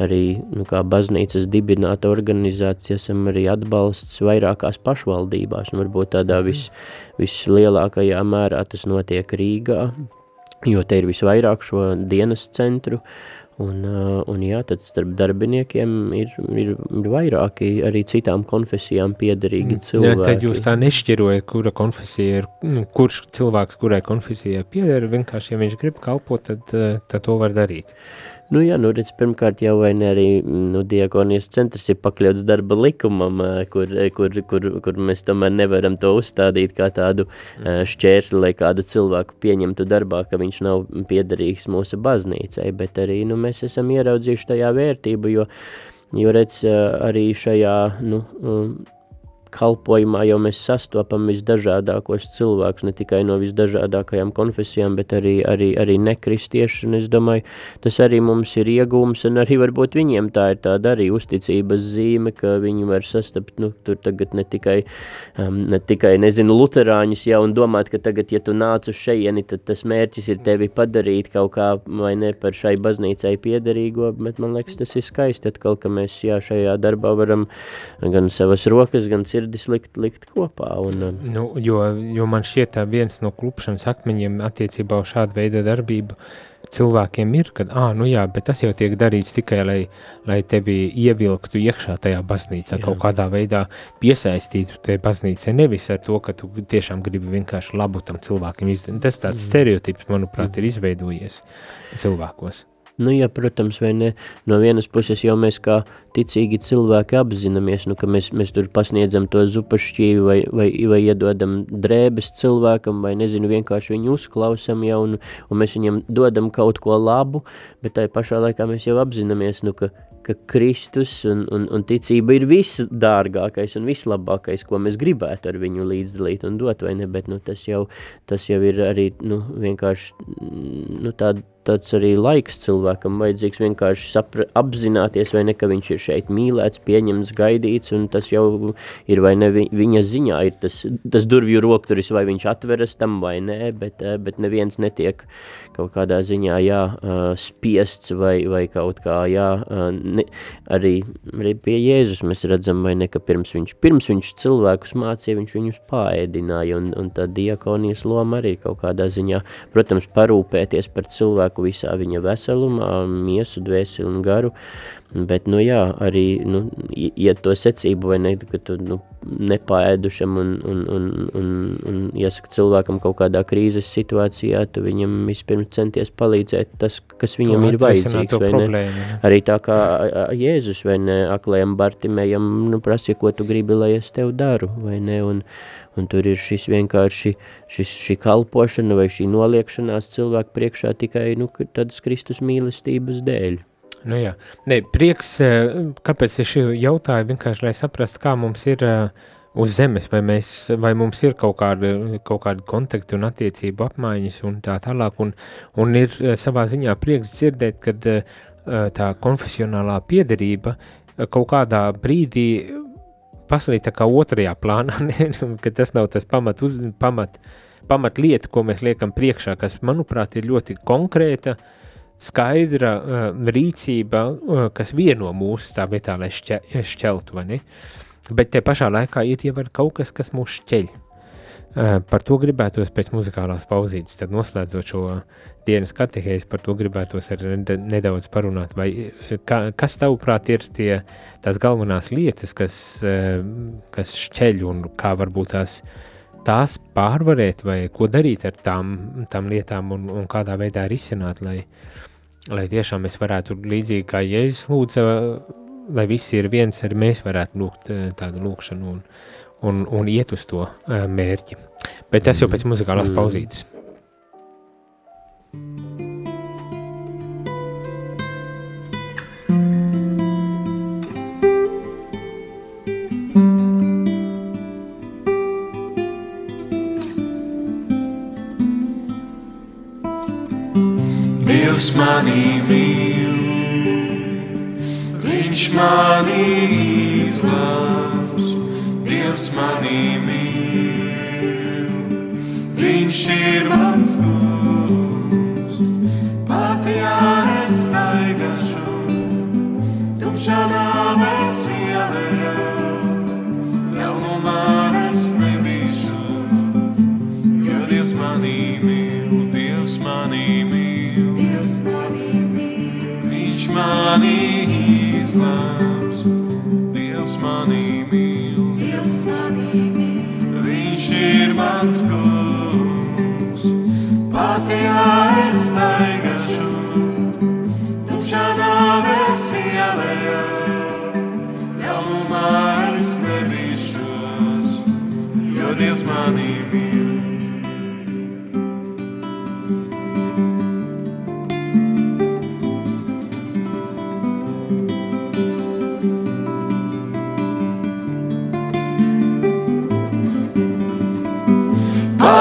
arī nu, kā baznīcas dibināta organizācija esam arī atbalsts vairākās pašvaldībās, un varbūt tādā mhm. vis, vislielākajā mērā tas notiek Rīgā, jo te ir visvairāk šo dienas centru, Un, un jā, tad starp darbiniekiem ir, ir, ir vairāki arī citām konfesijām piederīgi cilvēki. Jā, tad jūs tā nešķirojat, kura konfesija ir, nu, kurš cilvēks, kurai konfesijai pieder, vienkārši, ja viņš grib kalpot, tad, tad to var darīt. Nu, jā, nu, redz, pirmkārt jau ne arī nu, diakonijas centrs ir pakļauts darba likumam, kur, kur, kur, kur mēs tomēr nevaram to uzstādīt kā tādu mm. šķērsli, lai kādu cilvēku pieņemtu darbā, ka viņš nav piederīgs mūsu baznīcai, bet arī nu, mēs esam ieraudzījuši tajā vērtību, jo, jo redz, arī šajā nu, kalpojumā jau mēs sastopam visdažādākos cilvēkus, ne tikai no visdažādākajām konfesijām, bet arī, arī, arī nekristieši, es domāju, tas arī mums ir iegūms, un arī varbūt viņiem tā ir tāda arī uzticības zīme, ka viņi var sastapt, nu, tur tagad ne tikai, um, ne tikai, nezinu, luterāņus jau, un domāt, ka tagad, ja tu nāc uz šeieni, tad tas mērķis ir tevi padarīt kaut kā, vai ne, par šai baznīcai piederīgo, bet man liekas, tas ir skaisti atkal, ka mēs, jā, šajā darbā varam gan savas rokas, gan sirdis likt, likt kopā. Un, nu, jo, jo man šķiet tā viens no klupšanas akmeņiem attiecībā uz šādu veidu darbību cilvēkiem ir, ka, ah, nu jā, bet tas jau tiek darīts tikai, lai, lai tevi ievilktu iekšā tajā baznīcā, jā. kaut kādā veidā piesaistītu te baznīcai, nevis ar to, ka tu tiešām gribi vienkārši labu tam cilvēkiem izdarīt. Tas tāds mm. stereotips, manuprāt, mm. ir izveidojies cilvēkos. Nu, jā, protams, vai ne. No vienas puses jau mēs kā ticīgi cilvēki apzināmies, nu, ka mēs, mēs tur pasniedzam to zupašķīvi vai, vai, vai iedodam drēbes cilvēkam, vai nezinu, vienkārši viņu uzklausam jau, un, un mēs viņam dodam kaut ko labu, bet tai pašā laikā mēs jau apzināmies, nu, ka, ka Kristus un, un, un ticība ir visdārgākais un vislabākais, ko mēs gribētu ar viņu līdzdalīt un dot, vai ne, bet nu, tas, jau, tas jau ir arī nu, vienkārši nu, tāda tāds arī laiks cilvēkam vajadzīgs vienkārši sapra, apzināties, vai ne, ka viņš ir šeit mīlēts, pieņemts, gaidīts, un tas jau ir vai ne viņa ziņā, ir tas, tas durvju rokturis, vai viņš atveras tam vai nē, bet, eh, bet neviens netiek kaut kādā ziņā jā, spiests vai, vai kaut kā jā, ne, arī, arī pie Jēzus mēs redzam, vai ne, ka pirms viņš, pirms viņš cilvēkus mācīja, viņš viņus pāēdināja, un, un tā diakonijas loma arī kaut kādā ziņā, protams, parūpēties par cilvēku visā viņa veselumā, miesu, dvēseli un garu, Bet, nu jā, arī, nu, iet to secību, vai ne, ka tu, nu, nepāēdušam un, un, un, un, un, jāsaka, cilvēkam kaut kādā krīzes situācijā, tu viņam vispirms centies palīdzēt tas, kas viņam to ir vajadzīgs, vai ne? Arī tā kā Jēzus, vai ne, aklējam Bartimējam, nu, prasīja, ko tu gribi, lai es tev daru, vai ne, un, un tur ir šis vienkārši, šis, šī kalpošana vai šī noliekšanās cilvēku priekšā tikai, nu, tādas Kristus mīlestības dēļ. Nu jā, ne, prieks, eh, kāpēc es jautāju, vienkārši, lai saprastu, kā mums ir uh, uz zemes, vai, mēs, vai mums ir kaut kāda, kaut kāda kontakti un attiecību apmaiņas un tā tālāk, un, un ir uh, savā ziņā prieks dzirdēt, kad tā konfesionālā piederība kaut kādā brīdī paslīd tā kā otrajā plānā, ne, ka tas nav tas pamat, uz, pamat, pamat lieta, ko mēs liekam priekšā, kas, manuprāt, ir ļoti konkrēta, skaidra uh, rīcība, uh, kas vieno mūs tā vietā, lai šķe, šķeltu, vai ne? Bet te pašā laikā ir jau kaut kas, kas mūs šķeļ. Uh, par to gribētos pēc muzikālās pauzītes, tad noslēdzot šo dienas katehēzi, par to gribētos nedaudz parunāt, vai ka, kas tavuprāt ir tie, tās galvenās lietas, kas, uh, kas šķeļ un kā varbūt tās, tās pārvarēt, vai ko darīt ar tām, tām lietām un, un kādā veidā risināt, lai, lai tiešām mēs varētu līdzīgi kā Jēzus lūdza, lai visi ir viens, arī mēs varētu lūgt eh, tādu lūkšanu un, un, un iet uz to eh, mērķi. Bet tas jau pēc muzikālās mm. pauzītes. Dievs manī mīl, Viņš manī izglābs, Dievs manī mīl, Viņš ir mans kungs, pat ja es staigāšu, tumšā nāves ielējā, ļaunumā es nebīšu, jo Dievs manī mīl, Dievs manī mīl. Mani izglābs, Dievs mans kungs, pat ja es staigāšu, tumšā nāves ielējā, ļaunumā es nebīšos, jo Dievs mani mīl.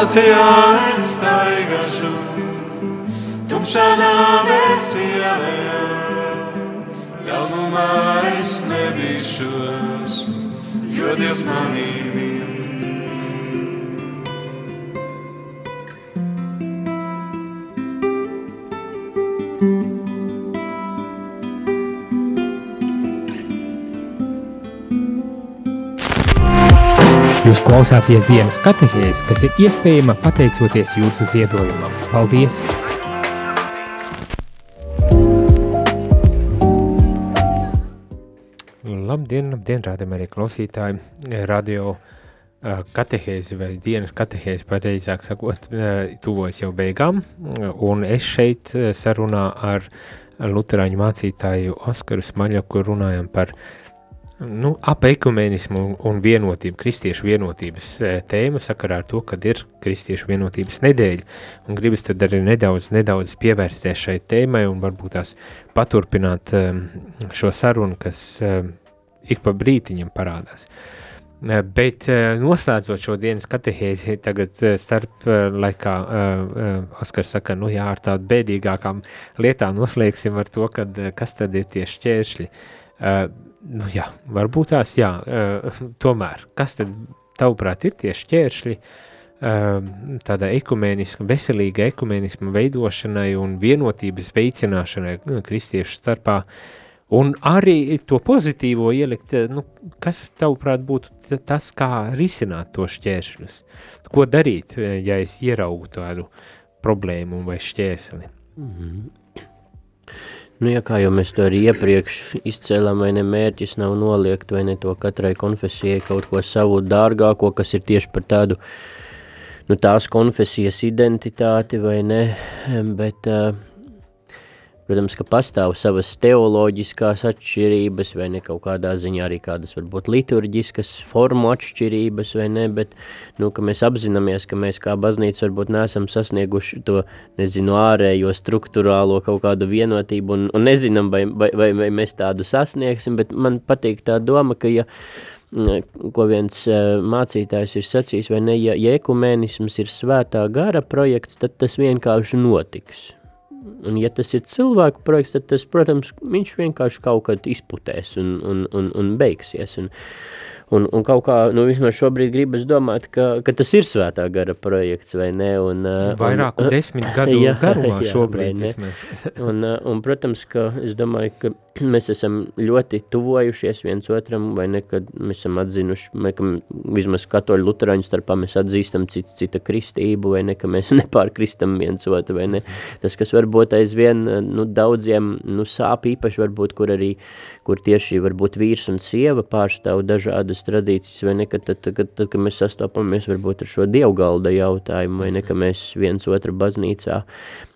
Latvijā es staigāšu, tumšā nāves ielējā, ļaunumā es nebīšos, jo Dievs manī mīl. Jūs klausāties dienas katehēs, kas ir iespējama pateicoties jūsu ziedojumam. Paldies! Labdien, labdien, rādam arī klausītāji, radio katehēzi vai dienas katehēzi, pareizāk sakot, tuvojas jau beigām, un es šeit sarunā ar luterāņu mācītāju Oskaru Smaļaku runājam par uh, nu, ap ekumenismu un vienotību, kristiešu vienotības e, tēma sakarā ar to, kad ir kristiešu vienotības nedēļa, un gribas tad arī nedaudz, nedaudz pievērsties šai tēmai un varbūt tās paturpināt um, šo sarunu, kas um, ik pa brītiņam parādās. Bet noslēdzot šo dienas katehēzi, tagad starp laikā Oskars saka, nu jā, ar tādu bēdīgākām lietām noslēgsim ar to, kad, kas tad ir tie šķēršļi. Nu, jā, varbūt tās, jā, uh, tomēr, kas tad tavuprāt ir tie šķēršļi uh, tādai ekumēniskam, veselīga ekumenisma veidošanai un vienotības veicināšanai nu, kristiešu starpā, un arī to pozitīvo ielikt, nu, kas tavuprāt būtu tas, kā risināt to šķēršļus, ko darīt, ja es ieraugu tādu problēmu vai šķērsli? Mm -hmm. Nu, ja kā jau mēs to arī iepriekš izcēlām, vai ne mērķis nav noliegt, vai ne to katrai konfesijai kaut ko savu dārgāko, kas ir tieši par tādu, nu, tās konfesijas identitāti, vai ne, bet uh, Protams, ka pastāv savas teoloģiskās atšķirības, vai ne kaut kādā ziņā arī kādas varbūt liturģiskas formu atšķirības, vai ne, bet, nu, ka mēs apzināmies, ka mēs kā baznīca varbūt neesam sasnieguši to, nezinu, ārējo struktūrālo kaut kādu vienotību, un, un nezinām, vai, vai, vai, vai mēs tādu sasniegsim, bet man patīk tā doma, ka ja, ko viens mācītājs ir sacījis, vai ne, ja, ja ekumēnisms ir svētā gara projekts, tad tas vienkārši notiks Un, ja tas ir cilvēku projekts, tad tas, protams, viņš vienkārši kaut kad izputēs un, un, un, un beigsies. Un, Un, un kaut kā, nu, vismaz šobrīd gribas domāt, ka, ka tas ir svētā gara projekts, vai ne? Un, Vairāku un, desmit gadu jā, garumā jā, šobrīd vismaz. un, un, protams, ka es domāju, ka mēs esam ļoti tuvojušies viens otram, vai ne, kad mēs esam atzinuši, vai, ka vismaz katoļu luterāņu starpā mēs atzīstam cita, cita kristību, vai ne, ka mēs nepārkristam viens otru, vai ne. Tas, kas varbūt aizvien, nu, daudziem, nu, sāp īpaši varbūt, kur arī, kur tieši varbūt vīrs un sieva pārstāv dažādas tradīcijas, vai ne, kad tad, tad, tad, kad mēs sastopamies varbūt ar šo dievgalda jautājumu, vai ne, ka mēs viens otru baznīcā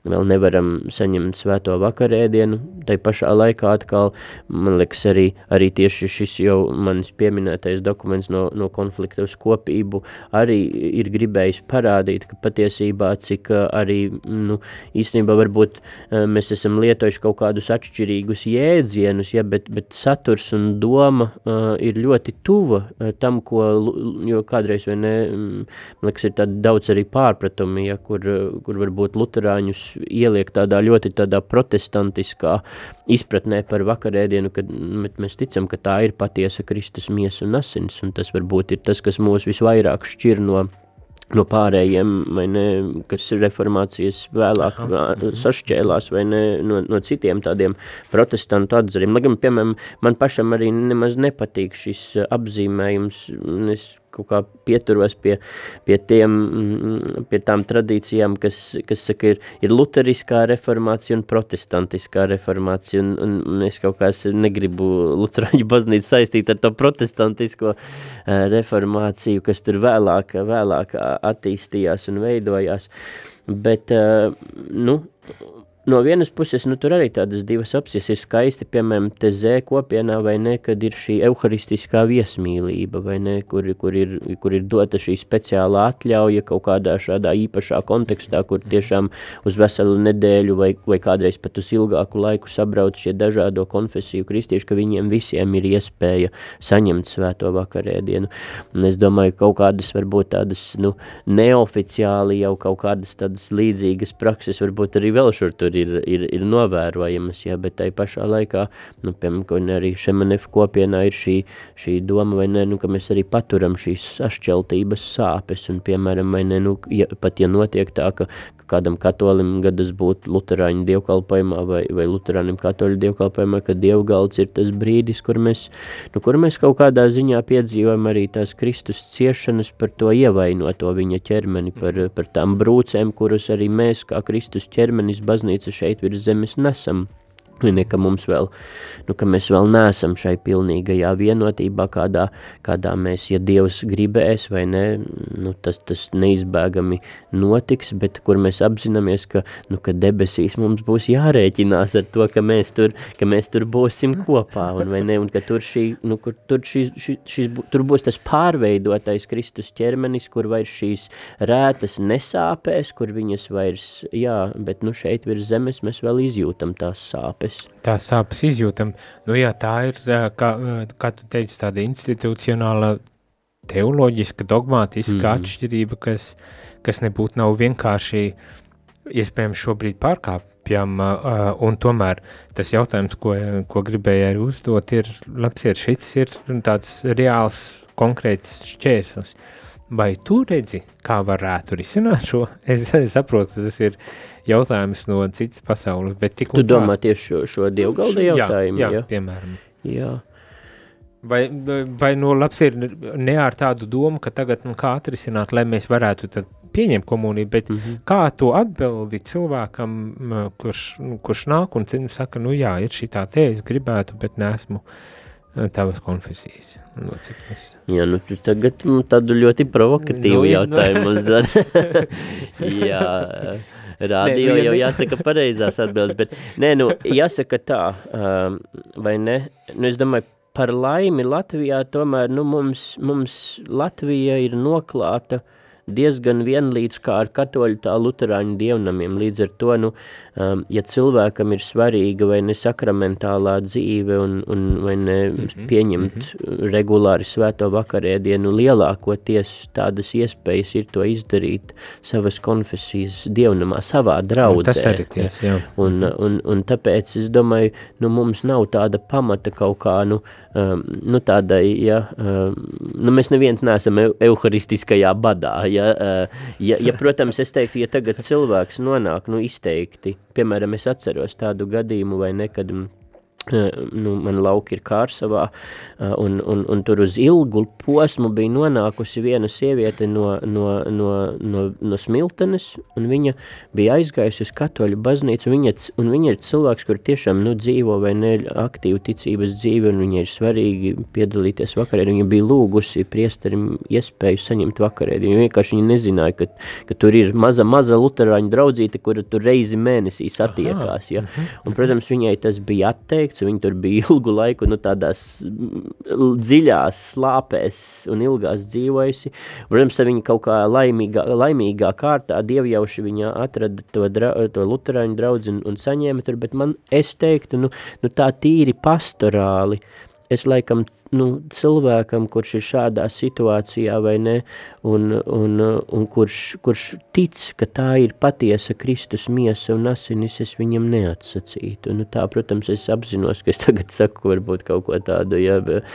vēl nevaram saņemt svēto vakarēdienu, tai pašā laikā atkal, man liekas, arī, arī tieši šis jau manis pieminētais dokuments no, no konflikta uz kopību arī ir gribējis parādīt, ka patiesībā, cik arī, nu, īstenībā varbūt mēs esam lietojuši kaut kādus atšķirīgus jēdzienus, ja, bet, bet saturs un doma uh, ir ļoti tuva uh, tam, ko, jo kādreiz, vai ne, man liekas, ir tāda daudz arī pārpratumi, ja, kur, kur varbūt luterāņus ieliek tādā ļoti tādā protestantiskā izpratnē par vakarēdienu, kad mēs ticam, ka tā ir patiesa Kristus miesa un asins, un tas varbūt ir tas, kas mūs visvairāk šķir no no pārējiem, vai ne, kas reformācijas vēlāk Aha. sašķēlās, vai ne, no, no citiem tādiem protestantu atzariem. Lai gan, piemēram, man pašam arī nemaz nepatīk šis apzīmējums, es kaut kā pieturos pie, pie, tiem, mm, pie tām tradīcijām, kas, kas saka, ir, ir luteriskā reformācija un protestantiskā reformācija, un, un es kaut kā negribu luterāņu baznīcu saistīt ar to protestantisko uh, reformāciju, kas tur vēlāk, vēlāk attīstījās un veidojās, bet, uh, nu, no vienas puses, nu, tur arī tādas divas opcijas ir skaisti, piemēram, tezē kopienā, vai ne, kad ir šī euharistiskā viesmīlība, vai ne, kur, kur, ir, kur ir dota šī speciālā atļauja kaut kādā šādā īpašā kontekstā, kur tiešām uz veselu nedēļu vai, vai kādreiz pat uz ilgāku laiku sabrauc šie dažādo konfesiju kristieši, ka viņiem visiem ir iespēja saņemt svēto vakarēdienu. Un es domāju, kaut kādas varbūt tādas, nu, neoficiāli jau kaut kādas tādas līdzīgas prakses, varbūt arī vēl šur tur ir, ir, ir novērojamas, ja, bet tai pašā laikā, nu, piemēram, arī Šemanef kopienā ir šī, šī doma, vai ne, nu, ka mēs arī paturam šīs sašķeltības sāpes, un, piemēram, vai ne, nu, ja, pat ja notiek tā, ka kādam katolim gadas būt luterāņu dievkalpojumā vai, vai luterānim katoļu dievkalpojumā, ka dievgalds ir tas brīdis, kur mēs, nu, kur mēs kaut kādā ziņā piedzīvojam arī tās Kristus ciešanas par to ievainoto viņa ķermeni, par, par tām brūcēm, kuras arī mēs kā Kristus ķermenis baznīca šeit virs zemes nesam. Ne, ka mums vēl, nu, ka mēs vēl neesam šai pilnīgajā vienotībā, kādā, kādā mēs, ja Dievs gribēs vai ne, nu, tas, tas neizbēgami notiks, bet kur mēs apzināmies, ka, nu, ka debesīs mums būs jārēķinās ar to, ka mēs tur, ka mēs tur būsim kopā, un, vai ne, un ka tur, šī, nu, kur, tur, šī, šī, šis, tur būs tas pārveidotais Kristus ķermenis, kur vairs šīs rētas nesāpēs, kur viņas vairs, jā, bet nu šeit virs zemes mēs vēl izjūtam tās sāpes sāpes. Tās sāpes izjūtam. Nu jā, tā ir, kā, kā tu teici, tāda institucionāla, teoloģiska, dogmātiska mm -hmm. atšķirība, kas, kas nebūtu nav vienkārši iespējams šobrīd pārkāpjam, un tomēr tas jautājums, ko, ko gribēju arī uzdot, ir, labs ir šis ir tāds reāls, konkrēts šķērslis. Vai tu redzi, kā varētu risināt šo? Es, es saprotu, tas ir jautājums no citas pasaules, bet tik Tu domā tieši šo, šo dievgalda jautājumu? Jā, jā, jā, piemēram. Jā. Vai, vai no labs ir ne ar tādu domu, ka tagad nu, kā atrisināt, lai mēs varētu pieņemt komuniju, bet mm -hmm. kā to atbildi cilvēkam, kurš, nu, kurš nāk un saka, nu jā, ir šī tā te, es gribētu, bet neesmu tavas konfesijas. Nu, es... Jā, nu tu tagad tādu ļoti provokatīvu nu, jautājumu nu. uzdod. jā, radio nē, nu, jau jāsaka pareizās atbildes, bet nē, nu, jāsaka tā, um, vai ne, nu es domāju, par laimi Latvijā tomēr, nu, mums, mums Latvija ir noklāta diezgan vienlīdz kā ar katoļu tā luterāņu dievnamiem. Līdz ar to, nu, um, ja cilvēkam ir svarīga vai ne sakramentālā dzīve un, un vai ne mm -hmm. pieņemt mm -hmm. regulāri svēto vakarēdienu, lielākoties tādas iespējas ir to izdarīt savas konfesijas dievnamā, savā draudzē. Tas arī ties, jā. Un, un, un tāpēc es domāju, nu mums nav tāda pamata kaut kā, nu, um, nu tādai, ja, um, nu mēs neviens neesam euharistiskajā badā, ja, uh, ja, ja, protams, es teiktu, ja tagad cilvēks nonāk, nu izteikti, piemēram, es atceros tādu gadījumu vai nekad, nu, man lauki ir kārsavā, eh, un, un, un tur uz ilgu posmu bija nonākusi viena sieviete no, no, no, no, no Smiltenes, un viņa bija aizgājusi uz katoļu baznīcu, un viņa, un viņa ir cilvēks, kur tiešām nu, dzīvo vai ne aktīvu ticības dzīvi, un viņa ir svarīgi piedalīties vakarē, viņa bija lūgusi priesterim iespēju saņemt vakarē, viņa vienkārši viņa nezināja, ka, ka tur ir maza, maza luterāņu draudzīte, kura tur reizi mēnesī satiekās, ja? Mhm, un, protams, viņai tas bija atteikts, projekts, viņi tur bija ilgu laiku nu, tādās dziļās slāpēs un ilgās dzīvojusi. Protams, viņi kaut kā laimīgā, laimīgā kārtā dievjauši viņa atrada to, dra, to luterāņu draudzi un, un saņēma tur, bet man, es teiktu, nu, nu tā tīri pastorāli, es laikam nu, cilvēkam, kurš ir šādā situācijā vai ne, un, un, un kurš, kurš tic, ka tā ir patiesa Kristus miesa un asinis, es viņam neatsacītu. Nu, tā, protams, es apzinos, ka es tagad saku varbūt kaut ko tādu, ja, bet,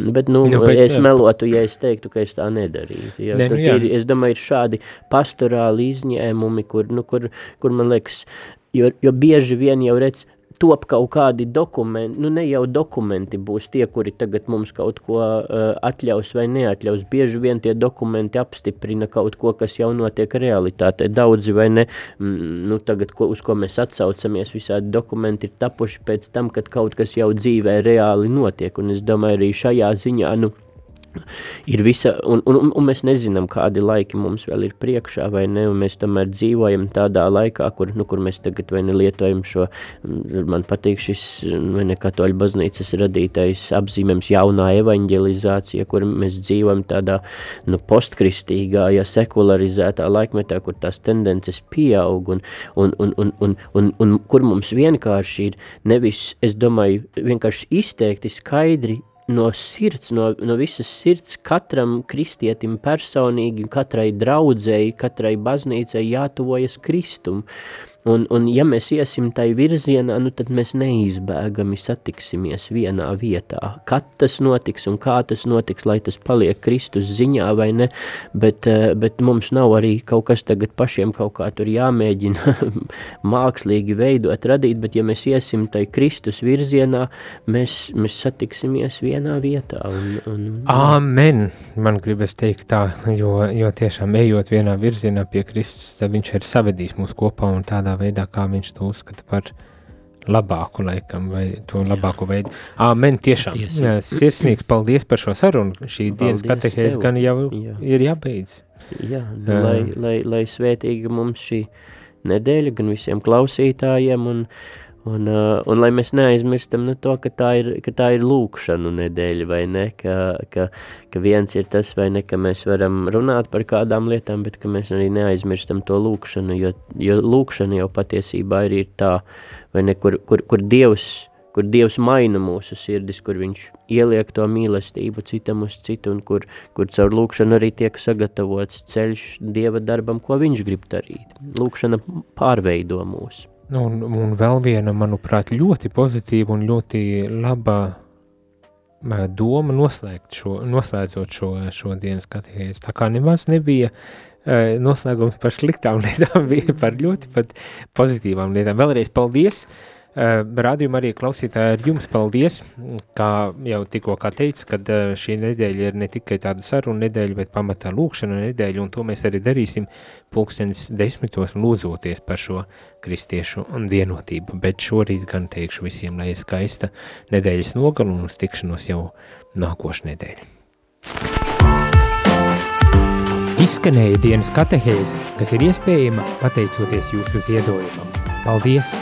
bet, nu, nu bet, es melotu, ja es teiktu, ka es tā nedarītu. Ja. Ne, nu, ir, es domāju, ir šādi pastorāli izņēmumi, kur, nu, kur, kur man liekas, jo, jo bieži vien jau redz, top kaut kādi dokumenti, nu ne jau dokumenti būs tie, kuri tagad mums kaut ko uh, atļaus vai neatļaus. Bieži vien tie dokumenti apstiprina kaut ko, kas jau notiek realitātē. Daudzi vai ne, mm, nu tagad, ko, uz ko mēs atsaucamies, visādi dokumenti ir tapuši pēc tam, kad kaut kas jau dzīvē reāli notiek, un es domāju arī šajā ziņā, nu, ir visa, un, un, un mēs nezinām, kādi laiki mums vēl ir priekšā, vai ne, un mēs tomēr dzīvojam tādā laikā, kur, nu, kur mēs tagad vai ne lietojam šo, man patīk šis, vai ne, katoļu baznīcas radītais apzīmēms jaunā evaņģelizācija, kur mēs dzīvojam tādā, nu, postkristīgā, ja sekularizētā laikmetā, kur tās tendences pieaug, un, un, un, un, un, un, un kur mums vienkārši ir nevis, es domāju, vienkārši izteikti skaidri no sirds, no, no visas sirds katram kristietim personīgi, katrai draudzēji, katrai baznīcai jātuvojas Kristum. Un, un ja mēs iesim tai virzienā, nu tad mēs neizbēgami satiksimies vienā vietā. Kad tas notiks un kā tas notiks, lai tas paliek Kristus ziņā vai ne, bet, eh, bet mums nav arī kaut kas tagad pašiem kaut kā tur jāmēģina mākslīgi veidot, radīt, bet ja mēs iesim tai Kristus virzienā, mēs, mēs satiksimies vienā vietā. Un, un, Āmen! Man gribas teikt tā, jo, jo tiešām ejot vienā virzienā pie Kristus, tad viņš ir savedījis mūs kopā un tādā tādā veidā, kā viņš to uzskata par labāku laikam, vai to labāko veidu. Āmen, tiešām. Jā, sirsnīgs paldies par šo sarunu. Šī paldies dienas katehēs gan jau jā. ir jābeidz. Jā, nu, lai, lai, lai svētīga mums šī nedēļa, gan visiem klausītājiem, un, Un, uh, un lai mēs neaizmirstam nu, to, ka tā ir, ka tā ir lūkšanu nedēļa, vai ne, ka, ka, ka viens ir tas, vai ne, ka mēs varam runāt par kādām lietām, bet ka mēs arī neaizmirstam to lūkšanu, jo, jo lūkšana jau patiesībā ir, ir tā, vai ne, kur, kur, kur Dievs, kur Dievs maina mūsu sirdis, kur viņš ieliek to mīlestību citam uz citu, un kur, kur caur lūkšanu arī tiek sagatavots ceļš Dieva darbam, ko viņš grib darīt. Lūkšana pārveido mūsu. Nu, un, un vēl viena, manuprāt, ļoti pozitīva un ļoti laba doma noslēgt šo, noslēdzot šo, šo dienas katehēzi. Tā kā nemaz nebija uh, noslēgums par sliktām lietām, bija par ļoti pat pozitīvām lietām. Vēlreiz paldies! Rādījuma arī klausītāji ar jums paldies, kā jau tikko teicu, kad šī nedēļa ir ne tikai tāda saruna nedēļa, bet pamatā lūkšana nedēļa, un to mēs arī darīsim pulkstens desmitos lūdzoties par šo kristiešu vienotību. Bet šorīt gan teikšu visiem, lai ir skaista nedēļas nogalu un uz tikšanos jau nākošu nedēļu. Izskanēja dienas katehēze, kas ir iespējama pateicoties jūsu ziedojumam. Paldies!